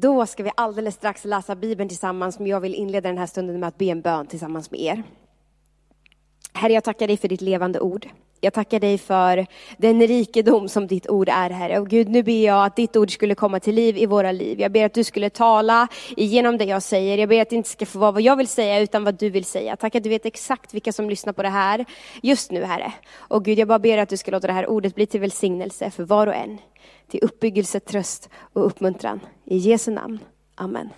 Då ska vi alldeles strax läsa Bibeln tillsammans, men jag vill inleda den här stunden med att be en bön tillsammans med er. Herre, jag tackar dig för ditt levande ord. Jag tackar dig för den rikedom som ditt ord är, Herre. Och Gud, nu ber jag att ditt ord skulle komma till liv i våra liv. Jag ber att du skulle tala igenom det jag säger. Jag ber att det inte ska få vara vad jag vill säga, utan vad du vill säga. Tack att du vet exakt vilka som lyssnar på det här just nu, Herre. Och Gud, jag bara ber att du ska låta det här ordet bli till välsignelse för var och en. Till uppbyggelse, tröst och uppmuntran. I Jesu namn. Amen.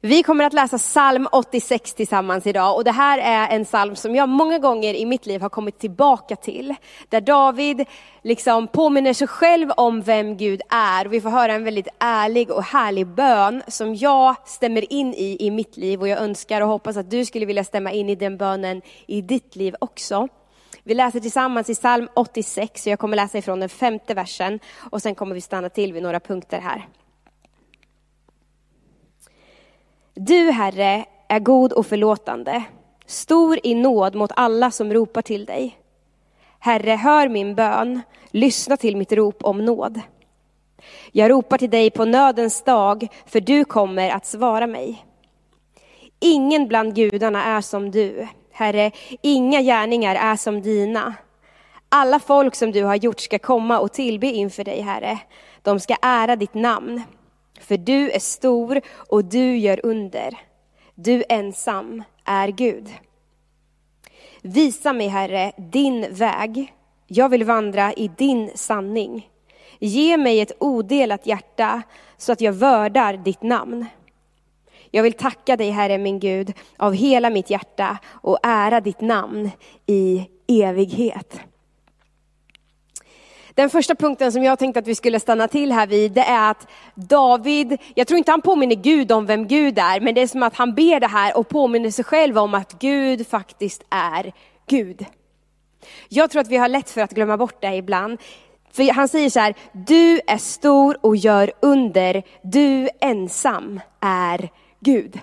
Vi kommer att läsa psalm 86 tillsammans idag och det här är en psalm som jag många gånger i mitt liv har kommit tillbaka till. Där David liksom påminner sig själv om vem Gud är. Vi får höra en väldigt ärlig och härlig bön som jag stämmer in i i mitt liv och jag önskar och hoppas att du skulle vilja stämma in i den bönen i ditt liv också. Vi läser tillsammans i psalm 86, och jag kommer läsa ifrån den femte versen och sen kommer vi stanna till vid några punkter här. Du, Herre, är god och förlåtande, stor i nåd mot alla som ropar till dig. Herre, hör min bön, lyssna till mitt rop om nåd. Jag ropar till dig på nödens dag, för du kommer att svara mig. Ingen bland gudarna är som du, Herre, inga gärningar är som dina. Alla folk som du har gjort ska komma och tillbe inför dig, Herre. De ska ära ditt namn. För du är stor och du gör under. Du ensam är Gud. Visa mig, Herre, din väg. Jag vill vandra i din sanning. Ge mig ett odelat hjärta så att jag vördar ditt namn. Jag vill tacka dig, Herre min Gud, av hela mitt hjärta och ära ditt namn i evighet. Den första punkten som jag tänkte att vi skulle stanna till här vid, det är att David, jag tror inte han påminner Gud om vem Gud är, men det är som att han ber det här och påminner sig själv om att Gud faktiskt är Gud. Jag tror att vi har lätt för att glömma bort det ibland. För han säger så här, du är stor och gör under, du ensam är Gud.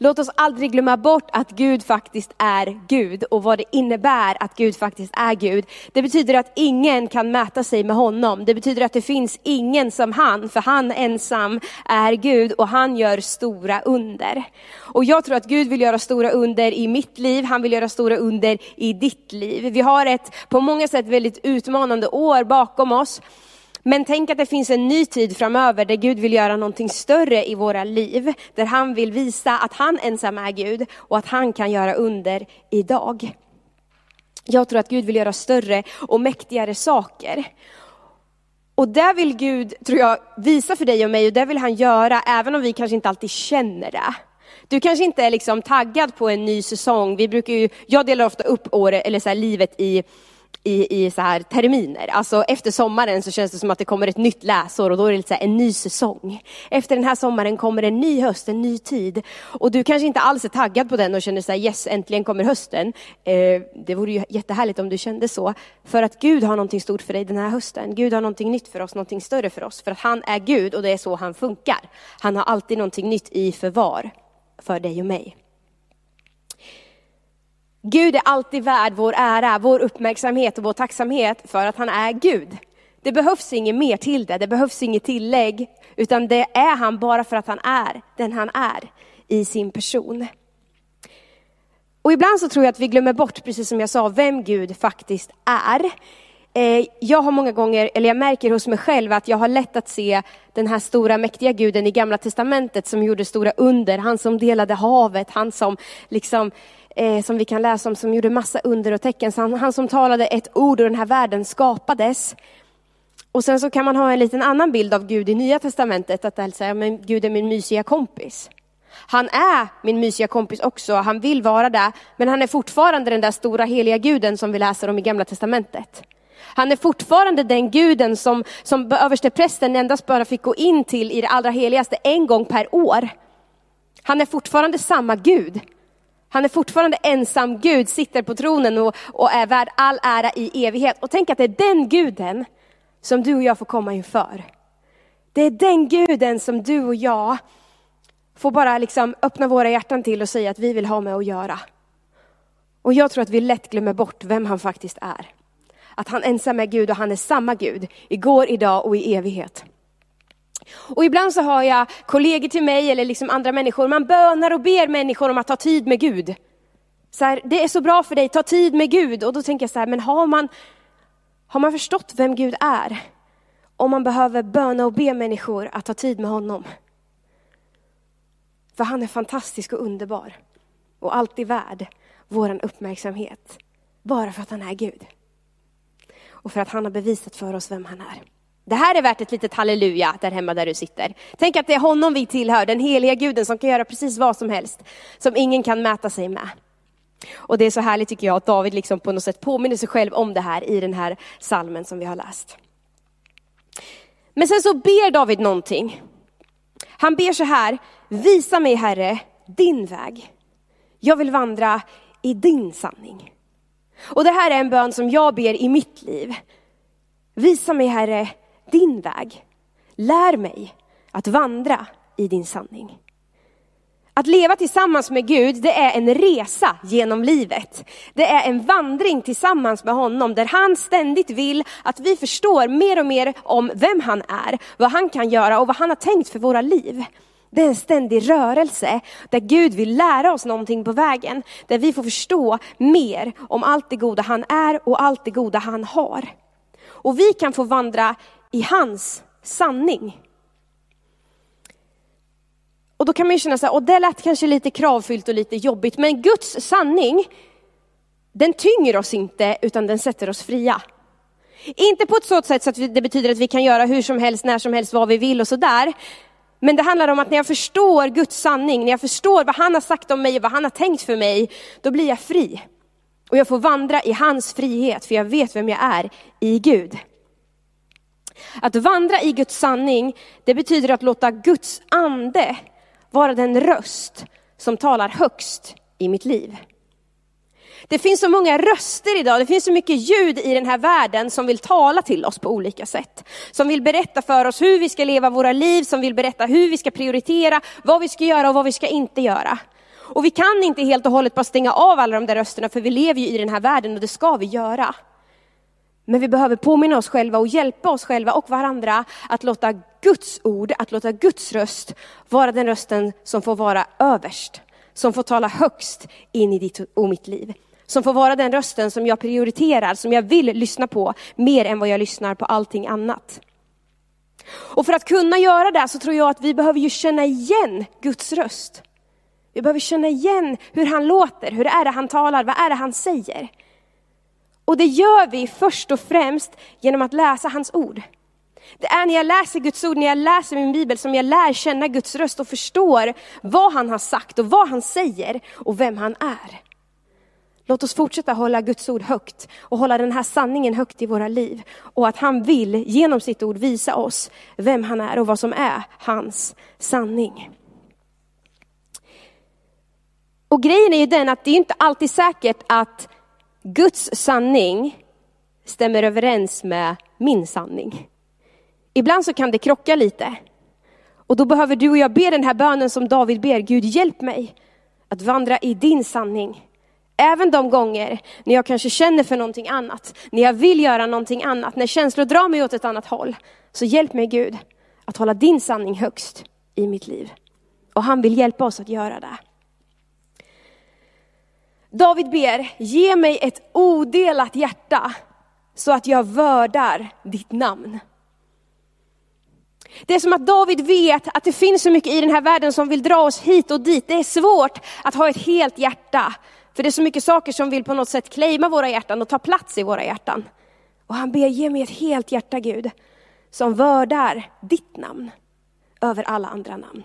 Låt oss aldrig glömma bort att Gud faktiskt är Gud och vad det innebär att Gud faktiskt är Gud. Det betyder att ingen kan mäta sig med honom. Det betyder att det finns ingen som han, för han ensam är Gud och han gör stora under. Och jag tror att Gud vill göra stora under i mitt liv, han vill göra stora under i ditt liv. Vi har ett på många sätt väldigt utmanande år bakom oss. Men tänk att det finns en ny tid framöver där Gud vill göra någonting större i våra liv. Där han vill visa att han ensam är Gud och att han kan göra under idag. Jag tror att Gud vill göra större och mäktigare saker. Och det vill Gud, tror jag, visa för dig och mig och det vill han göra även om vi kanske inte alltid känner det. Du kanske inte är liksom taggad på en ny säsong. Vi brukar ju, jag delar ofta upp året, eller så livet i i, i så här terminer. Alltså efter sommaren så känns det som att det kommer ett nytt läsår och då är det lite så en ny säsong. Efter den här sommaren kommer en ny höst, en ny tid. Och du kanske inte alls är taggad på den och känner så här, yes äntligen kommer hösten. Eh, det vore ju jättehärligt om du kände så. För att Gud har någonting stort för dig den här hösten. Gud har någonting nytt för oss, någonting större för oss. För att han är Gud och det är så han funkar. Han har alltid någonting nytt i förvar för dig och mig. Gud är alltid värd vår ära, vår uppmärksamhet och vår tacksamhet för att han är Gud. Det behövs inget mer till det, det behövs inget tillägg, utan det är han bara för att han är den han är i sin person. Och ibland så tror jag att vi glömmer bort, precis som jag sa, vem Gud faktiskt är. Eh, jag har många gånger, eller jag märker hos mig själv att jag har lätt att se den här stora mäktiga guden i gamla testamentet som gjorde stora under, han som delade havet, han som liksom eh, som vi kan läsa om, som gjorde massa under och tecken. Han, han, som talade ett ord och den här världen skapades. Och sen så kan man ha en liten annan bild av Gud i Nya Testamentet, att alltså, säga, men Gud är min mysiga kompis. Han är min mysiga kompis också, han vill vara det, men han är fortfarande den där stora heliga guden som vi läser om i Gamla Testamentet. Han är fortfarande den guden som, som översteprästen endast bara fick gå in till i det allra heligaste en gång per år. Han är fortfarande samma Gud. Han är fortfarande ensam Gud, sitter på tronen och, och är värd all ära i evighet. Och tänk att det är den guden som du och jag får komma inför. Det är den guden som du och jag får bara liksom öppna våra hjärtan till och säga att vi vill ha med att göra. Och jag tror att vi lätt glömmer bort vem han faktiskt är. Att han ensam är Gud och han är samma Gud, igår, idag och i evighet. Och ibland så har jag kollegor till mig eller liksom andra människor, man bönar och ber människor om att ta tid med Gud. Så här, det är så bra för dig, ta tid med Gud. Och då tänker jag så här, men har man, har man förstått vem Gud är? Om man behöver böna och be människor att ta tid med honom. För han är fantastisk och underbar. Och alltid värd vår uppmärksamhet. Bara för att han är Gud. Och för att han har bevisat för oss vem han är. Det här är värt ett litet halleluja där hemma där du sitter. Tänk att det är honom vi tillhör, den heliga guden som kan göra precis vad som helst. Som ingen kan mäta sig med. Och det är så härligt tycker jag att David liksom på något sätt påminner sig själv om det här i den här salmen som vi har läst. Men sen så ber David någonting. Han ber så här, visa mig Herre din väg. Jag vill vandra i din sanning. Och det här är en bön som jag ber i mitt liv. Visa mig Herre din väg. Lär mig att vandra i din sanning. Att leva tillsammans med Gud, det är en resa genom livet. Det är en vandring tillsammans med honom, där han ständigt vill att vi förstår mer och mer om vem han är, vad han kan göra och vad han har tänkt för våra liv. Det är en ständig rörelse där Gud vill lära oss någonting på vägen. Där vi får förstå mer om allt det goda han är och allt det goda han har. Och vi kan få vandra i hans sanning. Och då kan man ju känna så här, och det lät kanske lite kravfyllt och lite jobbigt, men Guds sanning, den tynger oss inte, utan den sätter oss fria. Inte på ett sådant sätt så att det betyder att vi kan göra hur som helst, när som helst, vad vi vill och sådär. Men det handlar om att när jag förstår Guds sanning, när jag förstår vad han har sagt om mig och vad han har tänkt för mig, då blir jag fri. Och jag får vandra i hans frihet, för jag vet vem jag är i Gud. Att vandra i Guds sanning, det betyder att låta Guds ande vara den röst som talar högst i mitt liv. Det finns så många röster idag, det finns så mycket ljud i den här världen som vill tala till oss på olika sätt. Som vill berätta för oss hur vi ska leva våra liv, som vill berätta hur vi ska prioritera, vad vi ska göra och vad vi ska inte göra. Och vi kan inte helt och hållet bara stänga av alla de där rösterna, för vi lever ju i den här världen och det ska vi göra. Men vi behöver påminna oss själva och hjälpa oss själva och varandra att låta Guds ord, att låta Guds röst vara den rösten som får vara överst. Som får tala högst in i ditt och mitt liv. Som får vara den rösten som jag prioriterar, som jag vill lyssna på mer än vad jag lyssnar på allting annat. Och för att kunna göra det så tror jag att vi behöver ju känna igen Guds röst. Vi behöver känna igen hur han låter, hur är det han talar, vad är det han säger. Och det gör vi först och främst genom att läsa hans ord. Det är när jag läser Guds ord, när jag läser min bibel som jag lär känna Guds röst och förstår vad han har sagt och vad han säger och vem han är. Låt oss fortsätta hålla Guds ord högt och hålla den här sanningen högt i våra liv. Och att han vill genom sitt ord visa oss vem han är och vad som är hans sanning. Och grejen är ju den att det är inte alltid säkert att Guds sanning stämmer överens med min sanning. Ibland så kan det krocka lite. Och då behöver du och jag be den här bönen som David ber. Gud hjälp mig att vandra i din sanning. Även de gånger när jag kanske känner för någonting annat, när jag vill göra någonting annat, när känslor drar mig åt ett annat håll. Så hjälp mig Gud att hålla din sanning högst i mitt liv. Och han vill hjälpa oss att göra det. David ber, ge mig ett odelat hjärta så att jag vördar ditt namn. Det är som att David vet att det finns så mycket i den här världen som vill dra oss hit och dit. Det är svårt att ha ett helt hjärta. För det är så mycket saker som vill på något sätt claima våra hjärtan och ta plats i våra hjärtan. Och han ber, ge mig ett helt hjärta Gud, som vördar ditt namn över alla andra namn.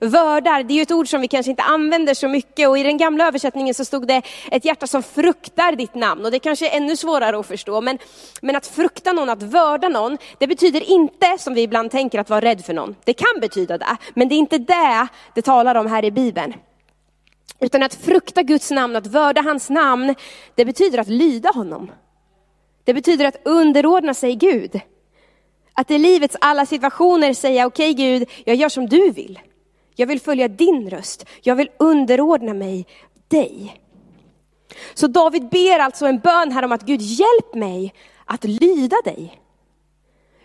Vördar, det är ju ett ord som vi kanske inte använder så mycket och i den gamla översättningen så stod det ett hjärta som fruktar ditt namn och det kanske är ännu svårare att förstå. Men, men att frukta någon, att vörda någon, det betyder inte som vi ibland tänker att vara rädd för någon. Det kan betyda det, men det är inte det det talar om här i Bibeln. Utan att frukta Guds namn, att vörda hans namn, det betyder att lyda honom. Det betyder att underordna sig Gud. Att i livets alla situationer säga, okej okay, Gud, jag gör som du vill. Jag vill följa din röst. Jag vill underordna mig dig. Så David ber alltså en bön här om att Gud hjälp mig att lyda dig.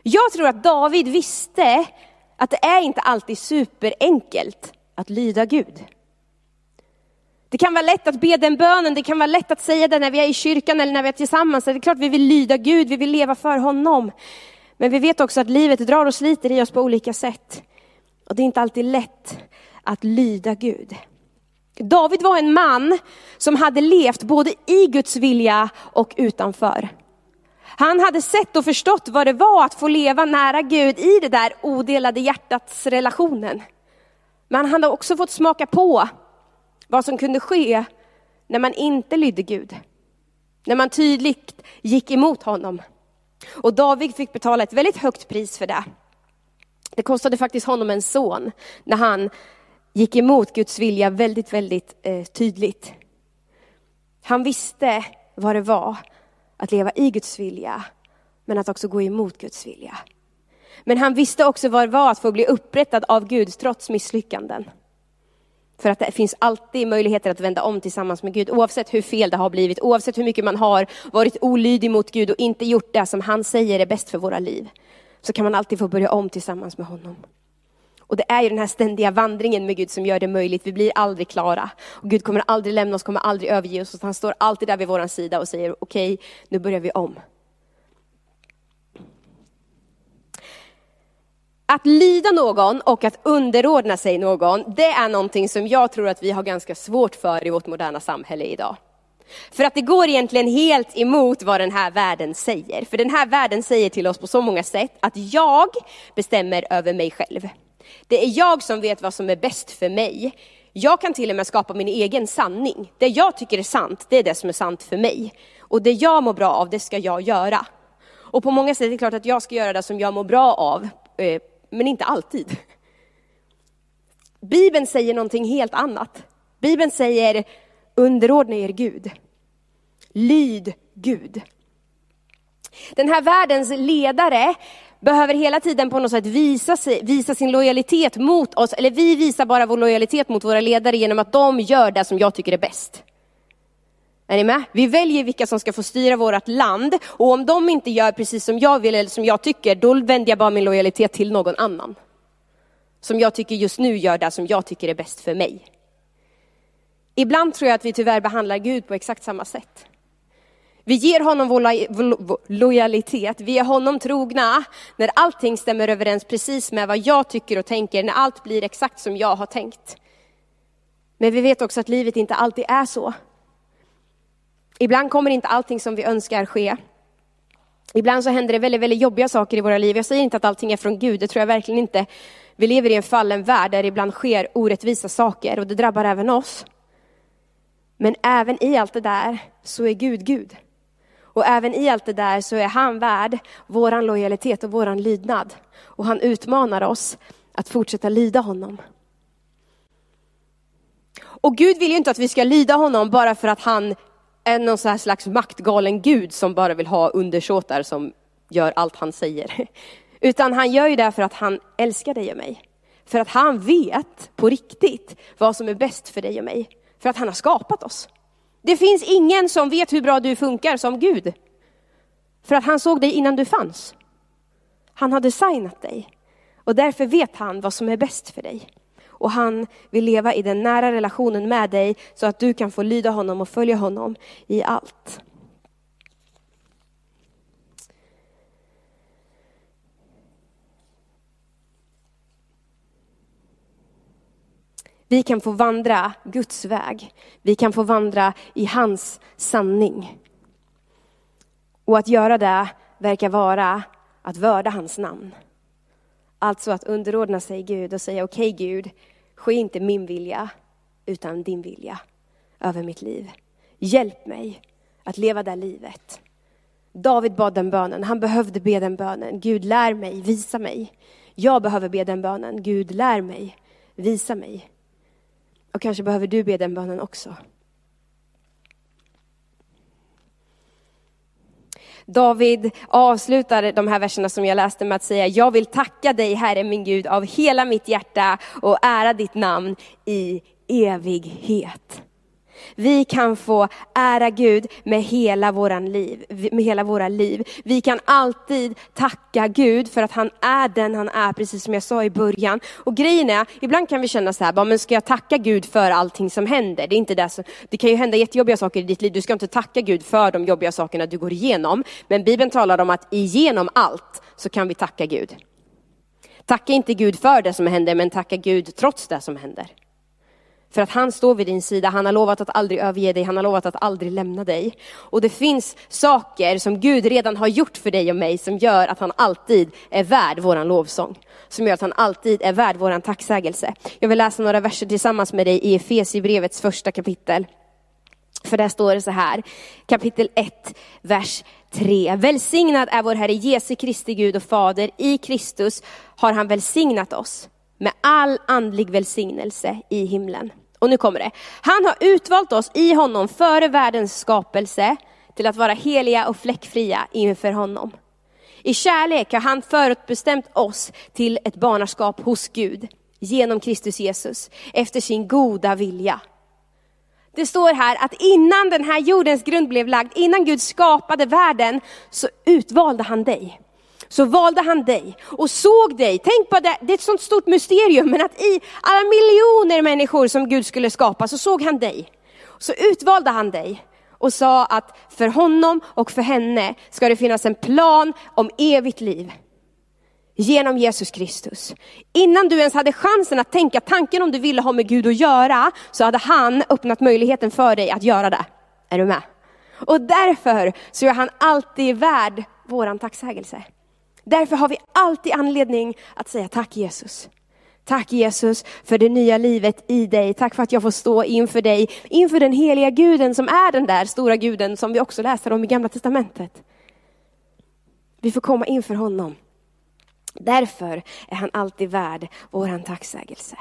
Jag tror att David visste att det är inte alltid superenkelt att lyda Gud. Det kan vara lätt att be den bönen, det kan vara lätt att säga det när vi är i kyrkan eller när vi är tillsammans. Det är klart vi vill lyda Gud, vi vill leva för honom. Men vi vet också att livet drar och sliter i oss på olika sätt. Och det är inte alltid lätt att lyda Gud. David var en man som hade levt både i Guds vilja och utanför. Han hade sett och förstått vad det var att få leva nära Gud i det där odelade hjärtats relationen. Men han hade också fått smaka på vad som kunde ske när man inte lydde Gud. När man tydligt gick emot honom. Och David fick betala ett väldigt högt pris för det. Det kostade faktiskt honom en son när han gick emot Guds vilja väldigt, väldigt eh, tydligt. Han visste vad det var att leva i Guds vilja, men att också gå emot Guds vilja. Men han visste också vad det var att få bli upprättad av Gud trots misslyckanden. För att det finns alltid möjligheter att vända om tillsammans med Gud, oavsett hur fel det har blivit, oavsett hur mycket man har varit olydig mot Gud och inte gjort det som han säger är bäst för våra liv. Så kan man alltid få börja om tillsammans med honom. Och det är ju den här ständiga vandringen med Gud som gör det möjligt. Vi blir aldrig klara. Och Gud kommer aldrig lämna oss, kommer aldrig överge oss. Han står alltid där vid vår sida och säger okej, okay, nu börjar vi om. Att lyda någon och att underordna sig någon, det är någonting som jag tror att vi har ganska svårt för i vårt moderna samhälle idag. För att det går egentligen helt emot vad den här världen säger. För den här världen säger till oss på så många sätt att jag bestämmer över mig själv. Det är jag som vet vad som är bäst för mig. Jag kan till och med skapa min egen sanning. Det jag tycker är sant, det är det som är sant för mig. Och det jag mår bra av, det ska jag göra. Och på många sätt är det klart att jag ska göra det som jag mår bra av, eh, men inte alltid. Bibeln säger någonting helt annat. Bibeln säger underordna er Gud. Lyd Gud. Den här världens ledare behöver hela tiden på något sätt visa, sig, visa sin lojalitet mot oss, eller vi visar bara vår lojalitet mot våra ledare genom att de gör det som jag tycker är bäst. Är ni med? Vi väljer vilka som ska få styra vårt land och om de inte gör precis som jag vill eller som jag tycker, då vänder jag bara min lojalitet till någon annan. Som jag tycker just nu gör det som jag tycker är bäst för mig. Ibland tror jag att vi tyvärr behandlar Gud på exakt samma sätt. Vi ger honom vår, lo lojalitet, vi är honom trogna när allting stämmer överens precis med vad jag tycker och tänker, när allt blir exakt som jag har tänkt. Men vi vet också att livet inte alltid är så. Ibland kommer inte allting som vi önskar ske. Ibland så händer det väldigt, väldigt jobbiga saker i våra liv. Jag säger inte att allting är från Gud, det tror jag verkligen inte. Vi lever i en fallen värld där det ibland sker orättvisa saker och det drabbar även oss. Men även i allt det där så är Gud Gud. Och även i allt det där så är han värd våran lojalitet och våran lydnad. Och han utmanar oss att fortsätta lyda honom. Och Gud vill ju inte att vi ska lyda honom bara för att han är någon så här slags maktgalen Gud som bara vill ha undersåtar som gör allt han säger. Utan han gör ju det för att han älskar dig och mig. För att han vet på riktigt vad som är bäst för dig och mig. För att han har skapat oss. Det finns ingen som vet hur bra du funkar som Gud. För att han såg dig innan du fanns. Han har designat dig. Och därför vet han vad som är bäst för dig. Och han vill leva i den nära relationen med dig så att du kan få lyda honom och följa honom i allt. Vi kan få vandra Guds väg. Vi kan få vandra i hans sanning. Och att göra det verkar vara att vörda hans namn. Alltså att underordna sig Gud och säga okej okay, Gud, ske inte min vilja utan din vilja över mitt liv. Hjälp mig att leva det livet. David bad den bönen, han behövde be den bönen. Gud lär mig, visa mig. Jag behöver be den bönen. Gud lär mig, visa mig. Och kanske behöver du be den bönen också. David avslutar de här verserna som jag läste med att säga, jag vill tacka dig Herre min Gud av hela mitt hjärta och ära ditt namn i evighet. Vi kan få ära Gud med hela, våran liv, med hela våra liv. Vi kan alltid tacka Gud för att han är den han är, precis som jag sa i början. Och grejen är, ibland kan vi känna så här, men ska jag tacka Gud för allting som händer? Det, är inte det, som, det kan ju hända jättejobbiga saker i ditt liv, du ska inte tacka Gud för de jobbiga sakerna du går igenom. Men Bibeln talar om att igenom allt så kan vi tacka Gud. Tacka inte Gud för det som händer, men tacka Gud trots det som händer. För att han står vid din sida, han har lovat att aldrig överge dig, han har lovat att aldrig lämna dig. Och det finns saker som Gud redan har gjort för dig och mig som gör att han alltid är värd våran lovsång. Som gör att han alltid är värd våran tacksägelse. Jag vill läsa några verser tillsammans med dig i Efesierbrevets första kapitel. För där står det så här, kapitel 1, vers 3. Välsignad är vår Herre Jesu Kristi Gud och Fader. I Kristus har han välsignat oss med all andlig välsignelse i himlen. Och nu kommer det. Han har utvalt oss i honom före världens skapelse till att vara heliga och fläckfria inför honom. I kärlek har han förutbestämt oss till ett barnaskap hos Gud genom Kristus Jesus efter sin goda vilja. Det står här att innan den här jordens grund blev lagd, innan Gud skapade världen, så utvalde han dig så valde han dig och såg dig. Tänk på det, det är ett sånt stort mysterium, men att i alla miljoner människor som Gud skulle skapa så såg han dig. Så utvalde han dig och sa att för honom och för henne ska det finnas en plan om evigt liv. Genom Jesus Kristus. Innan du ens hade chansen att tänka tanken om du ville ha med Gud att göra, så hade han öppnat möjligheten för dig att göra det. Är du med? Och därför så är han alltid värd våran tacksägelse. Därför har vi alltid anledning att säga tack Jesus. Tack Jesus för det nya livet i dig. Tack för att jag får stå inför dig, inför den heliga guden som är den där stora guden som vi också läser om i gamla testamentet. Vi får komma inför honom. Därför är han alltid värd våran tacksägelse.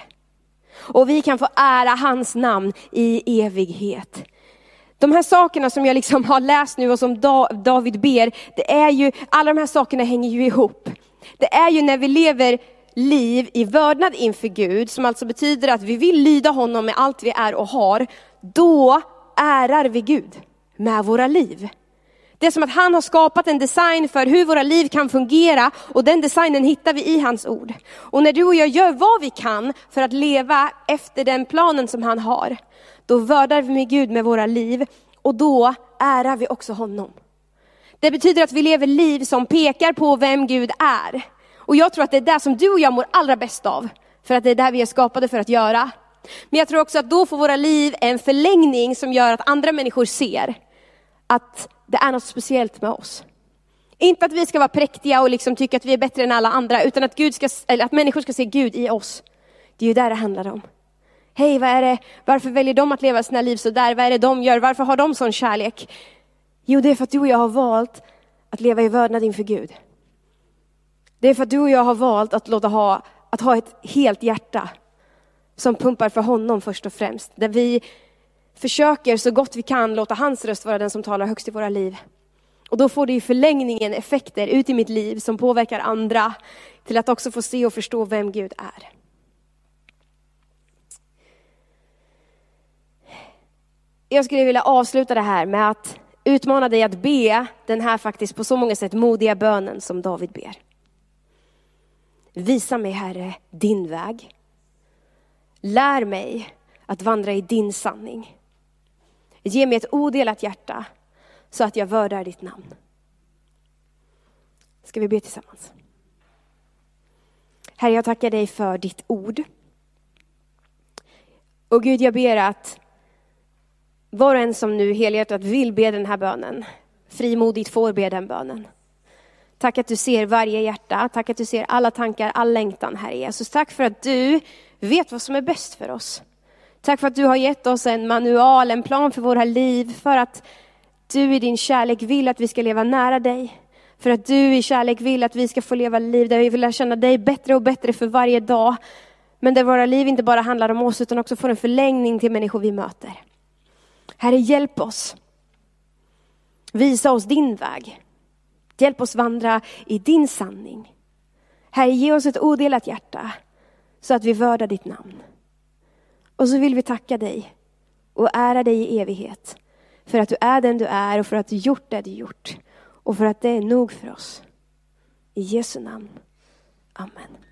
Och vi kan få ära hans namn i evighet. De här sakerna som jag liksom har läst nu och som David ber, det är ju, alla de här sakerna hänger ju ihop. Det är ju när vi lever liv i vördnad inför Gud, som alltså betyder att vi vill lyda honom med allt vi är och har, då ärar vi Gud med våra liv. Det är som att han har skapat en design för hur våra liv kan fungera och den designen hittar vi i hans ord. Och när du och jag gör vad vi kan för att leva efter den planen som han har, då vördar vi med Gud med våra liv och då ärar vi också honom. Det betyder att vi lever liv som pekar på vem Gud är. Och jag tror att det är det som du och jag mår allra bäst av, för att det är det vi är skapade för att göra. Men jag tror också att då får våra liv en förlängning som gör att andra människor ser att det är något speciellt med oss. Inte att vi ska vara präktiga och liksom tycka att vi är bättre än alla andra, utan att, Gud ska, eller att människor ska se Gud i oss. Det är ju där det handlar om. Hej, vad är det, varför väljer de att leva sina liv så där? Vad är det de gör? Varför har de sån kärlek? Jo, det är för att du och jag har valt att leva i vördnad inför Gud. Det är för att du och jag har valt att låta ha, att ha ett helt hjärta som pumpar för honom först och främst. Där vi försöker så gott vi kan låta hans röst vara den som talar högst i våra liv. Och då får det i förlängningen effekter ut i mitt liv som påverkar andra till att också få se och förstå vem Gud är. Jag skulle vilja avsluta det här med att utmana dig att be den här faktiskt på så många sätt modiga bönen som David ber. Visa mig Herre din väg. Lär mig att vandra i din sanning. Ge mig ett odelat hjärta så att jag vördar ditt namn. Ska vi be tillsammans? Herre, jag tackar dig för ditt ord. Och Gud, jag ber att var och en som nu helhjärtat vill be den här bönen, frimodigt får be den bönen. Tack att du ser varje hjärta, tack att du ser alla tankar, all längtan, Herre Jesus. Tack för att du vet vad som är bäst för oss. Tack för att du har gett oss en manual, en plan för våra liv, för att du i din kärlek vill att vi ska leva nära dig. För att du i kärlek vill att vi ska få leva liv där vi vill lära känna dig bättre och bättre för varje dag. Men där våra liv inte bara handlar om oss utan också får en förlängning till människor vi möter. Herre, hjälp oss. Visa oss din väg. Hjälp oss vandra i din sanning. Herre, ge oss ett odelat hjärta så att vi vördar ditt namn. Och så vill vi tacka dig och ära dig i evighet. För att du är den du är och för att du gjort det du gjort. Och för att det är nog för oss. I Jesu namn. Amen.